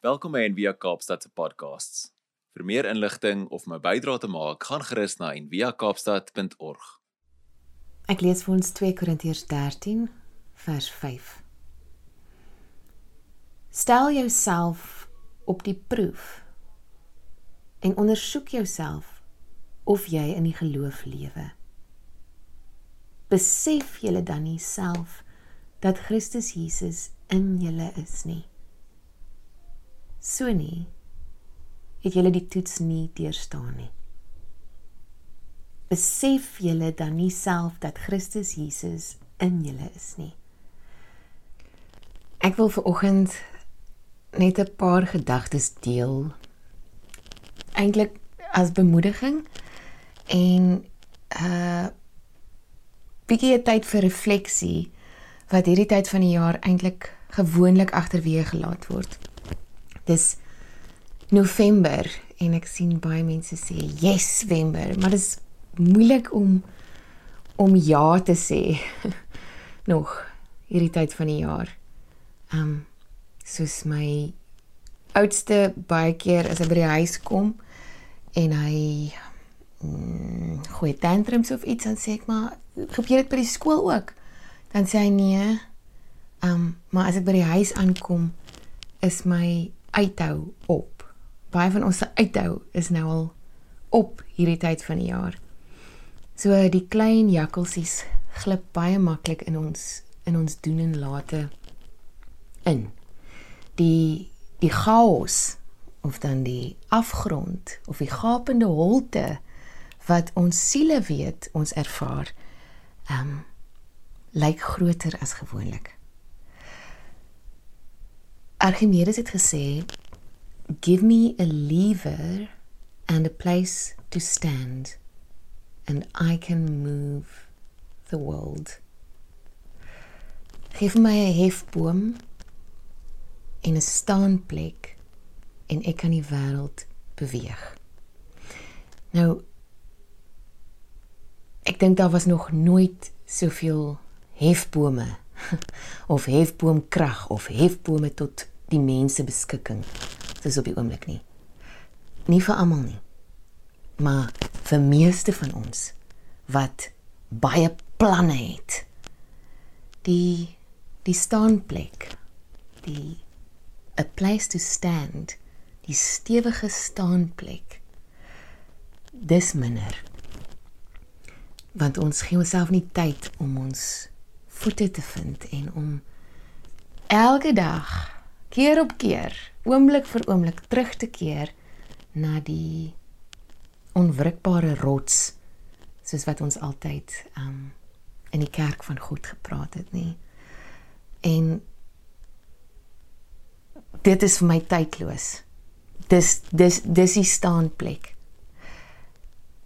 Welkom by Envia Kaapstad se podcasts. Vir meer inligting of my bydrae te maak, gaan gerus na enviakaapstad.org. Ek lees vir ons 2 Korintiërs 13 vers 5. Stel jouself op die proef en ondersoek jouself of jy in die geloof lewe. Besef julle dan nie self dat Christus Jesus in julle is nie. So nie het julle die toets nie deurstaan nie. Besef julle dan nie self dat Christus Jesus in julle is nie. Ek wil vir oggend net 'n paar gedagtes deel. Eintlik as bemoediging en uh bietjie tyd vir refleksie wat hierdie tyd van die jaar eintlik gewoonlik agterweë gelaat word dis November en ek sien baie mense sê yes November, maar dit is moeilik om om ja te sê nog hierdie tyd van die jaar. Ehm um, soos my oudste baie keer as hy by die huis kom en hy mm, goeie tantrums of iets dan sê ek maar gebeur dit by die skool ook. Dan sê hy nee. Ehm um, maar as ek by die huis aankom is my uithou op. Baie van ons se uithou is nou al op hierdie tyd van die jaar. So die klein jakkalsies glip baie maklik in ons in ons doen en late in. Die die chaos of dan die afgrond of die gapende holte wat ons siele weet ons ervaar ehm um, lyk groter as gewoonlik. Archimedes het gesê give me a lever and a place to stand and I can move the world. Geef my 'n hefboom en 'n staanplek en ek kan die wêreld beweeg. Nou ek dink daar was nog nooit soveel hefbome of hefboomkrag of hefbome tot die mense beskikking dis op die oomblik nie. Nie vir almal nie maar vir meeste van ons wat baie planne het. Die die staanplek die a place to stand die stewige staanplek dis minder. Want ons gee onsself nie tyd om ons voete te vind en om elke dag keer op keer, oomblik vir oomblik terug te keer na die onwrikbare rots soos wat ons altyd um in die kerk van God gepraat het, nê. En dit is vir my tydloos. Dis dis dis die staanplek.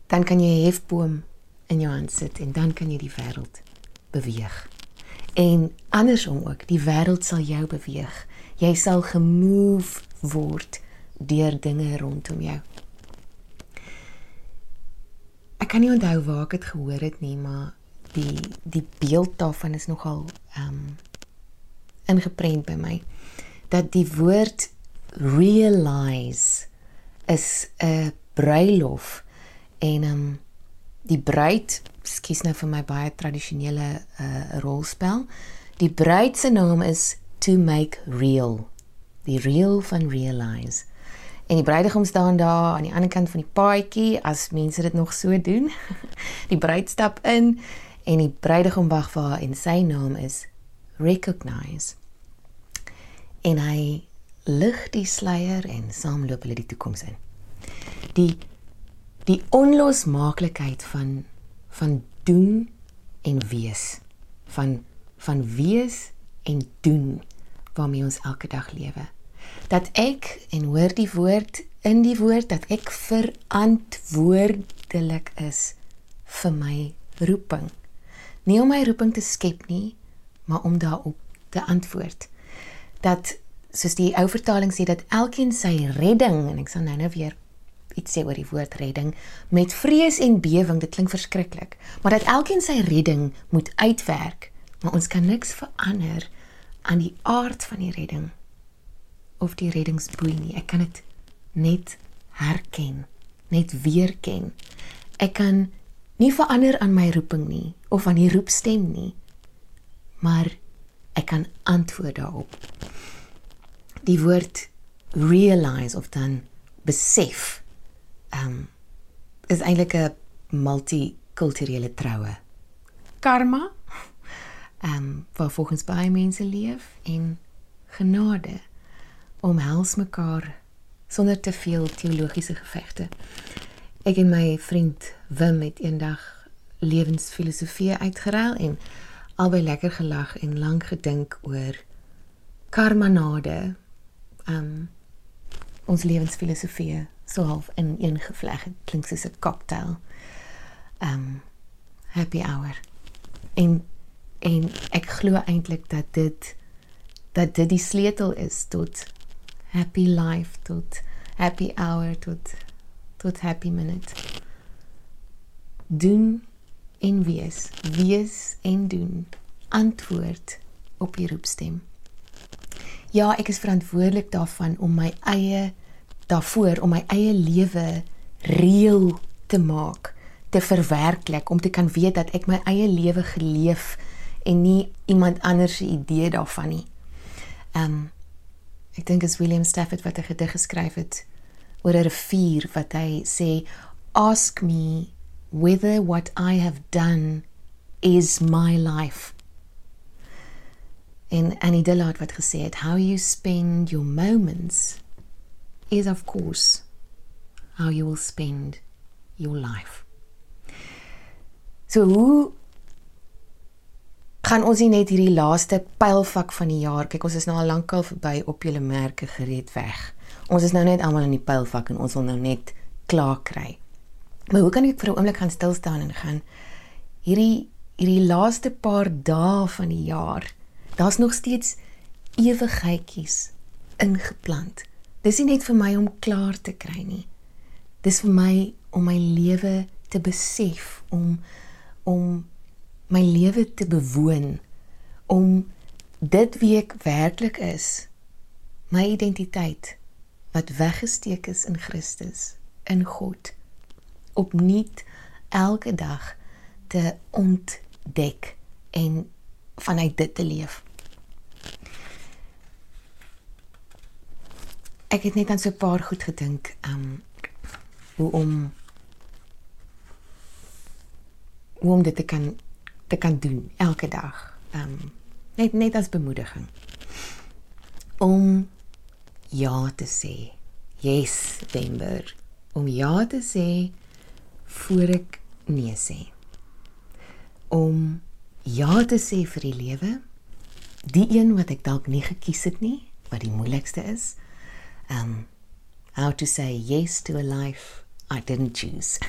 Dan kan jy 'n hefboom in jou hand sit en dan kan jy die wêreld beweeg. En andersom ook, die wêreld sal jou beweeg jy sal gemove word deur dinge rondom jou. Ek kan nie onthou waar ek dit gehoor het nie, maar die die beeld daarvan is nogal ehm um, ingeprent by my dat die woord realize is 'n bruilof en ehm um, die bruid skies nou vir my baie tradisionele uh, rolspel. Die bruid se naam is to make real. Die real van realize. En die bruidegom staan daar aan die ander kant van die paadjie as mense dit nog so doen. Die bruid stap in en die bruidegom wag vir haar en sy naam is recognize. En hy lig die sluier en saam loop hulle die toekoms in. Die die onlosmaaklikheid van van doen en wees van van wees en doen waarmee ons elke dag lewe. Dat ek en hoor die woord in die woord dat ek verantwoordelik is vir my roeping. Nie om my roeping te skep nie, maar om daarop te antwoord. Dat soos die ou vertaling sê dat elkeen sy redding en ek sal nou nou weer iets sê oor die woord redding met vrees en bewering dit klink verskriklik maar dat elkeen sy redding moet uitwerk maar ons kan niks verander aan die aard van die redding of die reddingsboei nie. Ek kan dit net herken, net weer ken. Ek kan nie verander aan my roeping nie of aan die roepstem nie. Maar ek kan antwoord daarop. Die woord realize of dan besef um is eintlik 'n multikulturele troue. Karma um waar volgens baie mense leef en genade omhels mekaar sonder te veel teologiese gevegte. Ek en my vriend Wim het eendag lewensfilosofie uitgeruil en albei lekker gelag en lank gedink oor karmanade. Um ons lewensfilosofie so half in een gevleg klink soos 'n cocktail. Um happy hour. En en ek glo eintlik dat dit dat dit die sleutel is tot happy life tot happy hour tot tot happy minute. Doen en wees, wees en doen. Antwoord op die roepstem. Ja, ek is verantwoordelik daarvan om my eie daarvoor om my eie lewe reël te maak, te verwerklik, om te kan weet dat ek my eie lewe geleef en nie iemand anders se idee daarvan nie. Ehm um, ek dink as William Stafford wat 'n gedig geskryf het oor 'n rivier wat hy sê ask me whether what I have done is my life. En Annie Dillard wat gesê het how you spend your moments is of course how you will spend your life. So hoe gaan ons nie net hierdie laaste pylvak van die jaar kyk ons is nou al lankal verby op julle merke gereed weg. Ons is nou net almal in die pylvak en ons wil nou net klaar kry. Maar hoe kan ek vir 'n oomblik gaan stil staan en gaan hierdie hierdie laaste paar dae van die jaar. Daar's nog steeds ewigheidjies ingeplant. Dis nie net vir my om klaar te kry nie. Dis vir my om my lewe te besef, om om my lewe te bewoon om dit wie ek werklik is my identiteit wat weggesteek is in Christus in God opnuut elke dag te ontdek en vanuit dit te leef. Ek het net aan so 'n paar goed gedink um hoe om hoe om dit te kan te kan doen elke dag. Ehm um, net net as bemoediging. Om ja te sê. Yes, Denver. Om ja te sê voor ek nee sê. Om ja te sê vir die lewe. Die een wat ek dalk nie gekies het nie, wat die moeilikste is. Um how to say yes to a life I didn't choose.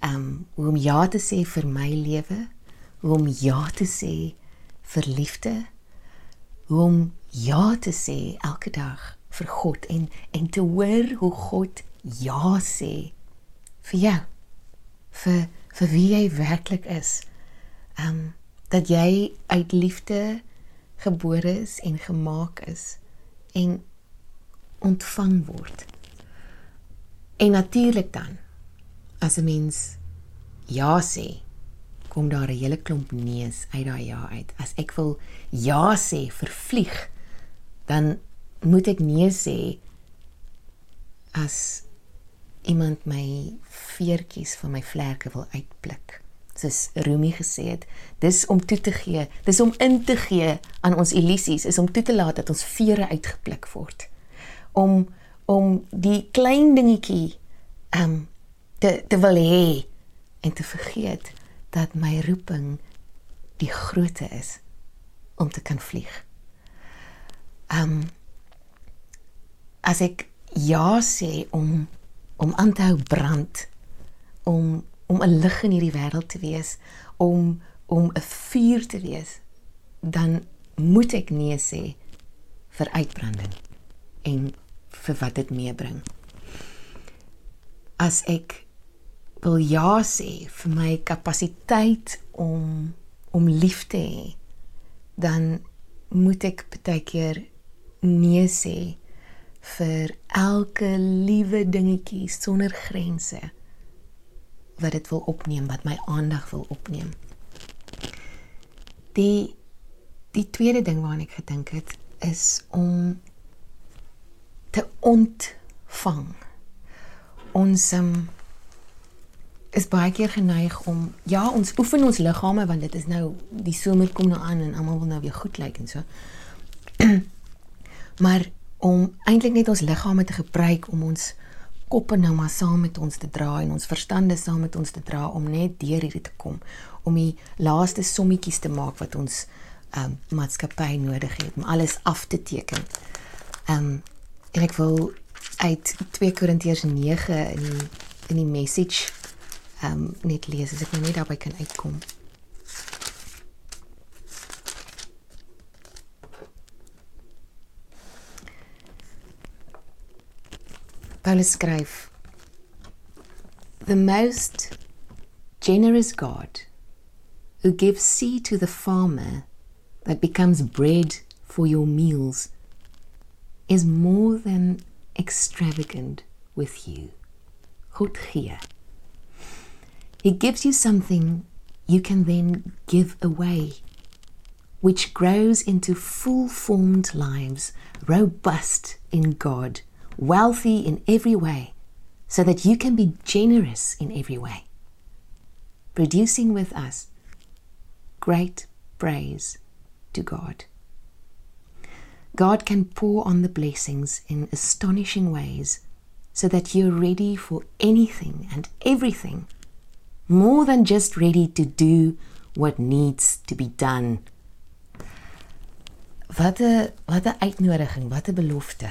um om ja te sê vir my lewe, om ja te sê vir liefde, om ja te sê elke dag vir God en en te hoor hoe God ja sê vir jou vir vir wie jy werklik is. Um dat jy uit liefde gebore is en gemaak is en ontvang word. En natuurlik dan as 'n mens ja sê, kom daar 'n hele klomp neus uit daai ja uit. As ek wil ja sê vir vlieg, dan moet ek nee sê as iemand my veertjies van my vlerke wil uitpluk. Soos Rumi gesê het, dis om toe te gee, dis om in te gee aan ons illusies, is om toe te laat dat ons vere uitgepluk word. Om om die klein dingetjie ehm um, te te wil hê en te vergeet dat my roeping die grootte is om te kan vlieg. Um as ek ja sê om om aan te hou brand om om 'n lig in hierdie wêreld te wees, om om 'n vuur te wees, dan moet ek nee sê vir uitbranding en vir wat dit meebring. As ek wil ja sê vir my kapasiteit om om lief te hê, dan moet ek baie keer nee sê vir elke liewe dingetjie sonder grense wat dit wil opneem, wat my aandag wil opneem. Die die tweede ding waaraan ek gedink het is om te ontvang. Ons um, is baie keer geneig om ja, ons oefen ons liggame want dit is nou die somer kom nou aan en almal wil nou weer goed lyk en so. maar om eintlik net ons liggame te gebruik om ons koppe nou maar saam met ons te dra en ons verstande saam met ons te dra om net deur hierdie te kom om die laaste sommetjies te maak wat ons um maatskappy nodig het om alles af te teken. Um en ek wil uit 2 Korintiërs 9 in die in die message um net lees as ek nou net daarby kan uitkom. Paulus skryf The most generous God who gives seed to the farmer that becomes bread for your meals is more than extravagant with you. Goed gee. He gives you something you can then give away, which grows into full formed lives, robust in God, wealthy in every way, so that you can be generous in every way, producing with us great praise to God. God can pour on the blessings in astonishing ways so that you're ready for anything and everything, more than just ready to do what needs to be done. Wat 'n wat 'n uitnodiging, wat 'n belofte.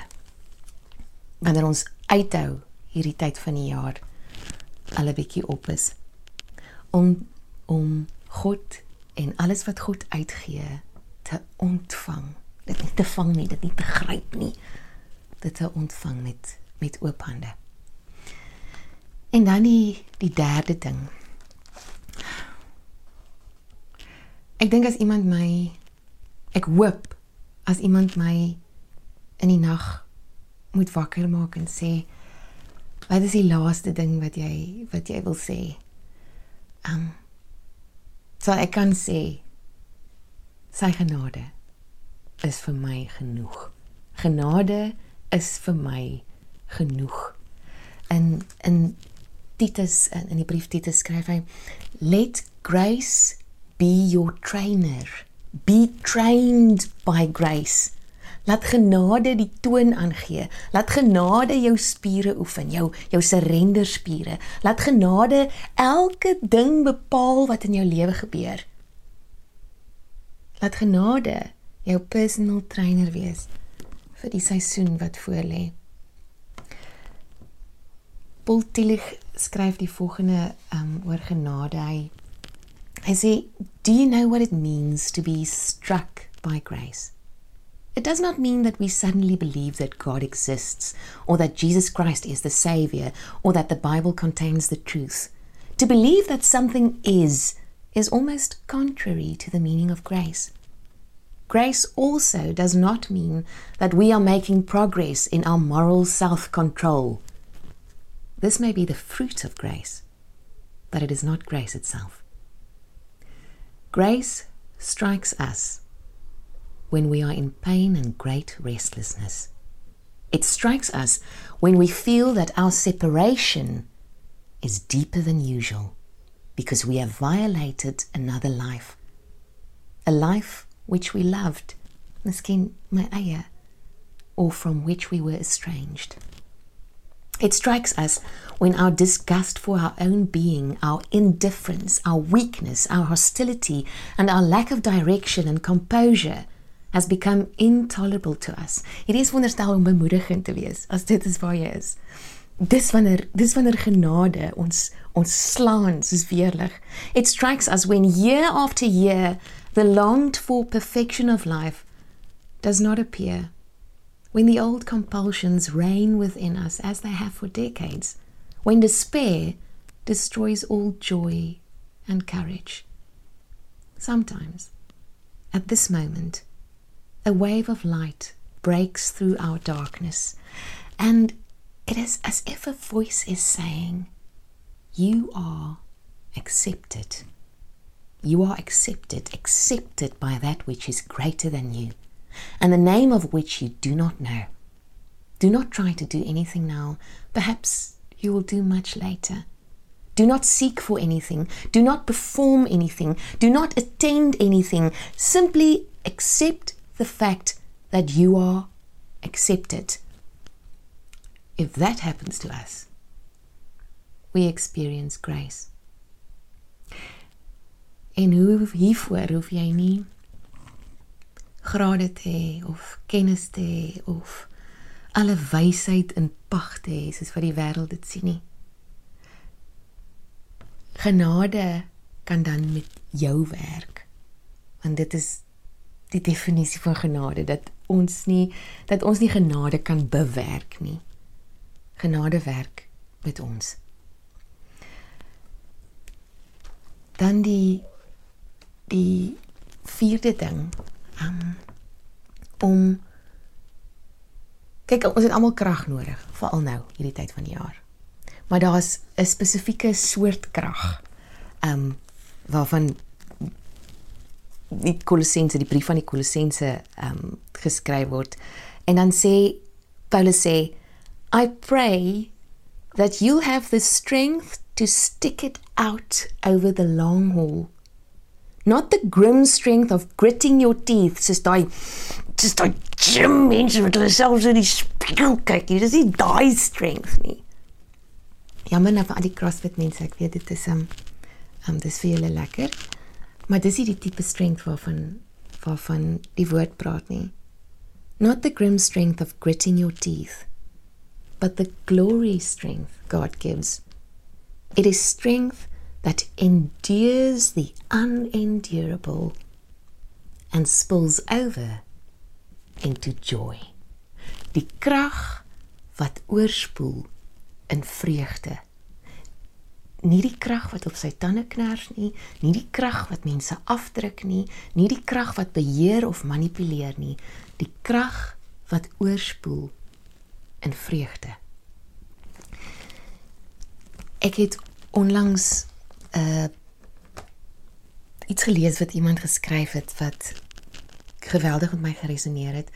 Wanneer ons uithou hierdie tyd van die jaar al 'n bietjie op is om om God en alles wat God uitgee te ontvang. Dit nie te vang nie, dit nie te gryp nie. Dit te ontvang met met oop hande. En dan die die derde ding. Ek dink as iemand my ek hoop as iemand my in die nag moet wakker maak en sê wat is die laaste ding wat jy wat jy wil sê? Um sal ek kan sê sy genade is vir my genoeg. Genade is vir my genoeg. In in Titus in, in die brief Titus skryf hy let grace be your trainer. Be trained by grace. Laat genade die toon aangee. Laat genade jou spiere oefen, jou jou surrender spiere. Laat genade elke ding bepaal wat in jou lewe gebeur. Laat genade jou personal trainer wees vir die seisoen wat voorlê. Paul Tillich skryf die volgende um oor genade. Hy sê, "Do you know what it means to be struck by grace?" It does not mean that we suddenly believe that God exists, or that Jesus Christ is the Savior, or that the Bible contains the truth. To believe that something is, is almost contrary to the meaning of grace. Grace also does not mean that we are making progress in our moral self control. This may be the fruit of grace, but it is not grace itself. Grace strikes us when we are in pain and great restlessness. It strikes us when we feel that our separation is deeper than usual because we have violated another life, a life which we loved, miskien my eie, or from which we were estranged. It strikes us when our disgust for our own being, our indifference, our weakness, our hostility, and our lack of direction and composure has become intolerable to us. It is wonderstel om bemoedigend te wees as dit is waar jy is. Dis wanneer dis wanneer genade ons ons slaan soos weerlig. It strikes us when year after year the longed for perfection of life does not appear. When the old compulsions reign within us as they have for decades. When despair destroys all joy and courage. Sometimes, at this moment, a wave of light breaks through our darkness. And it is as if a voice is saying, You are accepted. You are accepted, accepted by that which is greater than you, and the name of which you do not know. Do not try to do anything now. Perhaps you will do much later. Do not seek for anything. Do not perform anything. Do not attend anything. Simply accept the fact that you are accepted. If that happens to us, we experience grace. En hoe hiervoor hoef jy nie grade te hê of kennis te hê of alle wysheid in pag te hê soos wat die wêreld dit sien nie. Genade kan dan met jou werk. Want dit is die definisie van genade dat ons nie dat ons nie genade kan bewerk nie. Genade werk met ons. Dan die die vierde ding um, om kyk ons het almal krag nodig veral nou hierdie tyd van die jaar. Maar daar's 'n spesifieke soort krag um, waarvan die Kolossense die brief van die Kolossense um, geskryf word. En dan sê Paulus sê I pray that you have the strength to stick it out over the long haul not the grim strength of gritting your teeth soos daai just daai gym mense wat hulle selfs in die spieël kyk dis nie daai strength nie. Jammer nou vir al die crossfit mense ek weet dit is um, um dis vir julle lekker maar dis nie die tipe strength waarvan waarvan die woord praat nie. Not the grim strength of gritting your teeth but the glory strength god gives. It is strength that endures the unendurable and spills over into joy. Die krag wat oorspoel in vreugde. Nie die krag wat op sy tande kners nie, nie die krag wat mense afdruk nie, nie die krag wat beheer of manipuleer nie, die krag wat oorspoel in vreugde. Ek het onlangs uh iets gelees wat iemand geskryf het wat geweldig met my geresoneer het.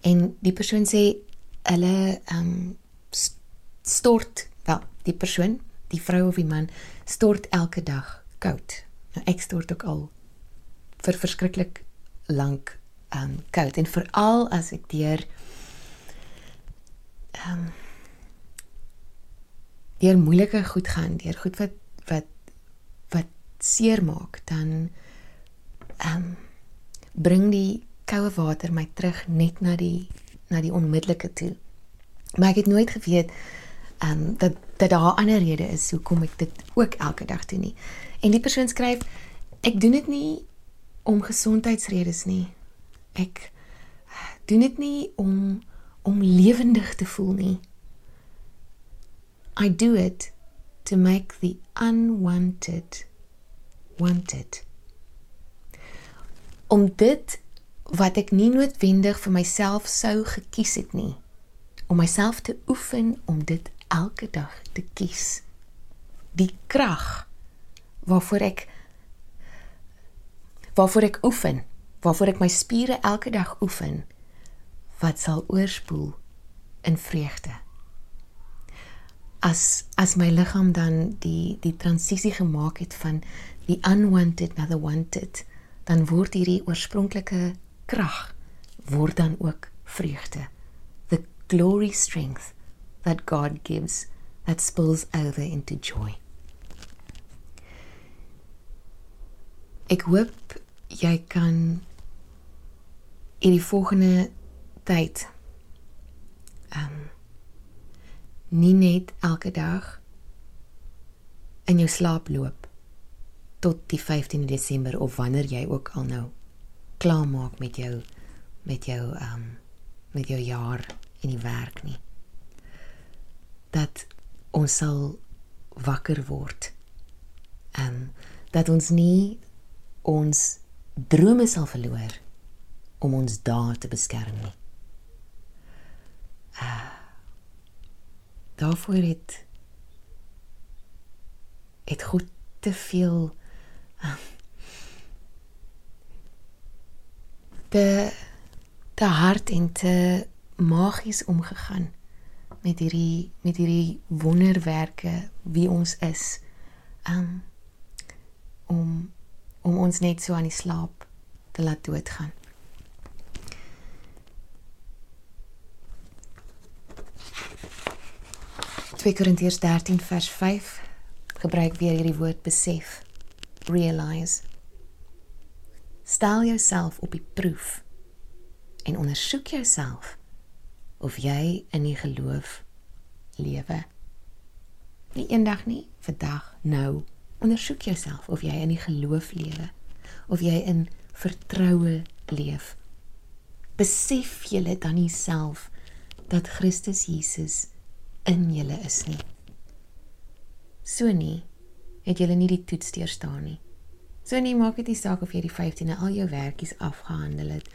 En die persoon sê hulle um stort wel die persoon, die vrou of die man stort elke dag koud. Nou ek stort ook al vir verskriklik lank um koud en veral as ek deur um deur moeilike goed gaan, deur goed wat wat seermaak, dan ehm um, bring die koue water my terug net na die na die onmiddellike toe. Maar ek het nooit geweet ehm um, dat dat daar 'n ander rede is hoekom ek dit ook elke dag doen nie. En die persoon skryf ek doen dit nie om gesondheidsredes nie. Ek doen dit nie om om lewendig te voel nie. I do it to make the unwanted wanted. Om dit wat ek nie noodwendig vir myself sou gekies het nie, om myself te oefen om dit elke dag te kies. Die krag waarvoor ek waarvoor ek oefen, waarvoor ek my spiere elke dag oefen, wat sal oorspoel in vreugde. As as my liggaam dan die die transisie gemaak het van die unwanted na the wanted, dan word hierdie oorspronklike krag word dan ook vreugde. The glory strength that God gives that spills over into joy. Ek hoop jy kan in die volgende tyd ehm um, nie net elke dag in jou slaap loop tot die 15 Desember of wanneer jy ook al nou klaar maak met jou met jou ehm um, met jou jaar in die werk nie. Dat ons sal wakker word. Ehm um, dat ons nie ons drome sal verloor om ons daar te beskerm nie. uh daarvoor het het goed te veel te te hard en te magies omgegaan met hierdie met hierdie wonderwerke wie ons is um, om om ons net so aan die slaap te laat doodgaan. Twee Korintiërs 13 vers 5 gebruik weer hierdie woord besef, realize. Stel jouself op die proef en ondersoek jouself of jy in die geloof lewe. Nie eendag nie, vandag, nou. Ondersoek jouself of jy in die geloof lewe of jy in vertroue leef. Besef julle dan nie self dat Christus Jesus in julle is nie. So nie het julle nie die toets deurstaan nie. So nie maak dit nie saak of jy die 15e al jou werkies afgehandel het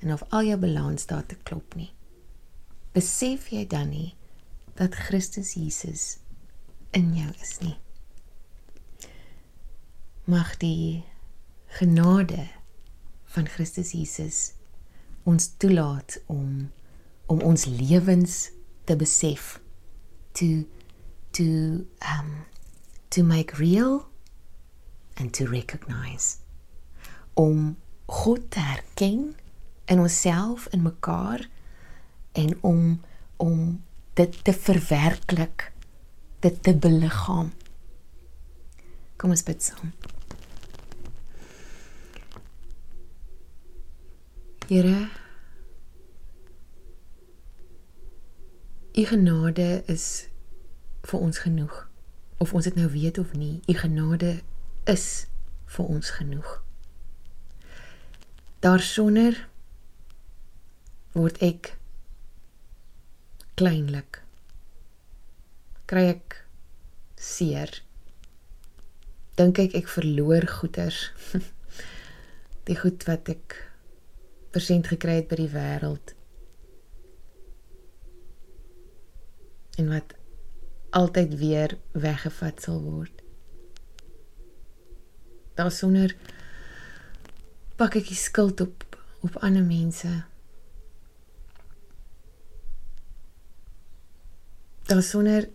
en of al jou balansstaat te klop nie. Besef jy dan nie dat Christus Jesus in jou is nie. Mag die genade van Christus Jesus ons toelaat om om ons lewens te besef to to um to make real and to recognize. Om God te herken in onsself en mekaar en om om dit te verwerklik dit te beliggaam kom ons bid saam. Here U genade is vir ons genoeg. Of ons dit nou weet of nie, U genade is vir ons genoeg. Daarsonder word ek kleinlik. Kry ek seer. Dink ek ek verloor goeders. Die goed wat ek persent gekry het by die wêreld. En wat altyd weer weggevat sal word. Daarsonder pak ek die skuld op op ander mense. Daarsonder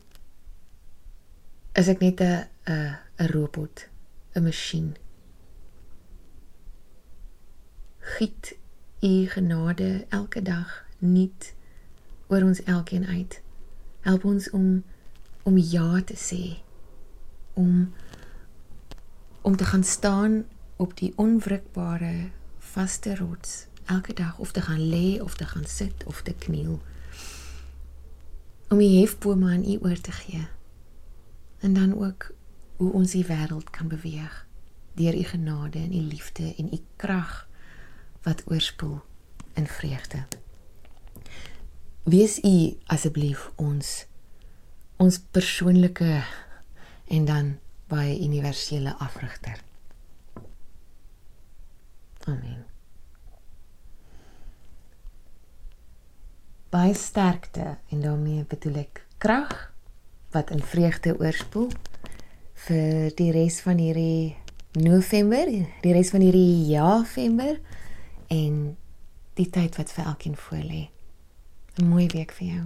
is ek net 'n 'n 'n robot, 'n masjien. Giet u genade elke dag nuut oor ons elkeen uit. Help ons om om ja te sê. Om om te gaan staan op die onwrikbare vaste rots elke dag of te gaan lê of te gaan sit of te kniel. Om die hefbome aan u oor te gee. En dan ook hoe ons die wêreld kan beweeg deur u genade en u liefde en u krag wat oorspoel in vreugde. Wees u asseblief ons ons persoonlike en dan baie universele afrigter. Amen. Baie sterkte en daarmee bedoel ek krag wat in vreugde oorspoel vir die res van hierdie November, die res van hierdie Jaarfember en die tyd wat vir elkeen voorlê. 'n Mooi week vir jou.